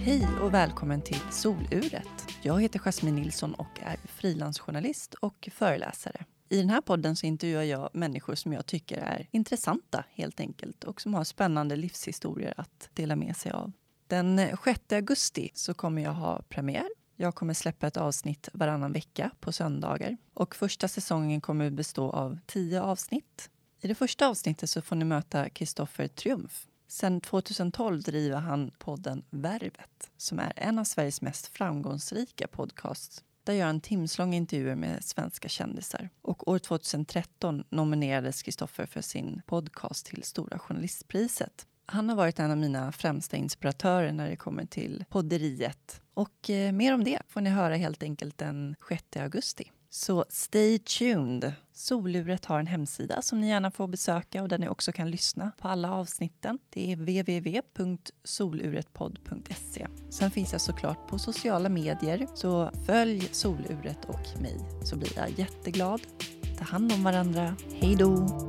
Hej och välkommen till Soluret. Jag heter Jasmine Nilsson och är frilansjournalist och föreläsare. I den här podden så intervjuar jag människor som jag tycker är intressanta helt enkelt och som har spännande livshistorier att dela med sig av. Den 6 augusti så kommer jag ha premiär. Jag kommer släppa ett avsnitt varannan vecka på söndagar och första säsongen kommer bestå av tio avsnitt. I det första avsnittet så får ni möta Kristoffer Triumf Sen 2012 driver han podden Värvet som är en av Sveriges mest framgångsrika podcasts. Där gör han timslånga intervjuer med svenska kändisar. Och år 2013 nominerades Kristoffer för sin podcast till Stora journalistpriset. Han har varit en av mina främsta inspiratörer när det kommer till podderiet. Och eh, mer om det får ni höra helt enkelt den 6 augusti. Så stay tuned! Soluret har en hemsida som ni gärna får besöka och där ni också kan lyssna på alla avsnitten. Det är www.soluretpodd.se. Sen finns jag såklart på sociala medier, så följ Soluret och mig så blir jag jätteglad. Ta hand om varandra. Hej då!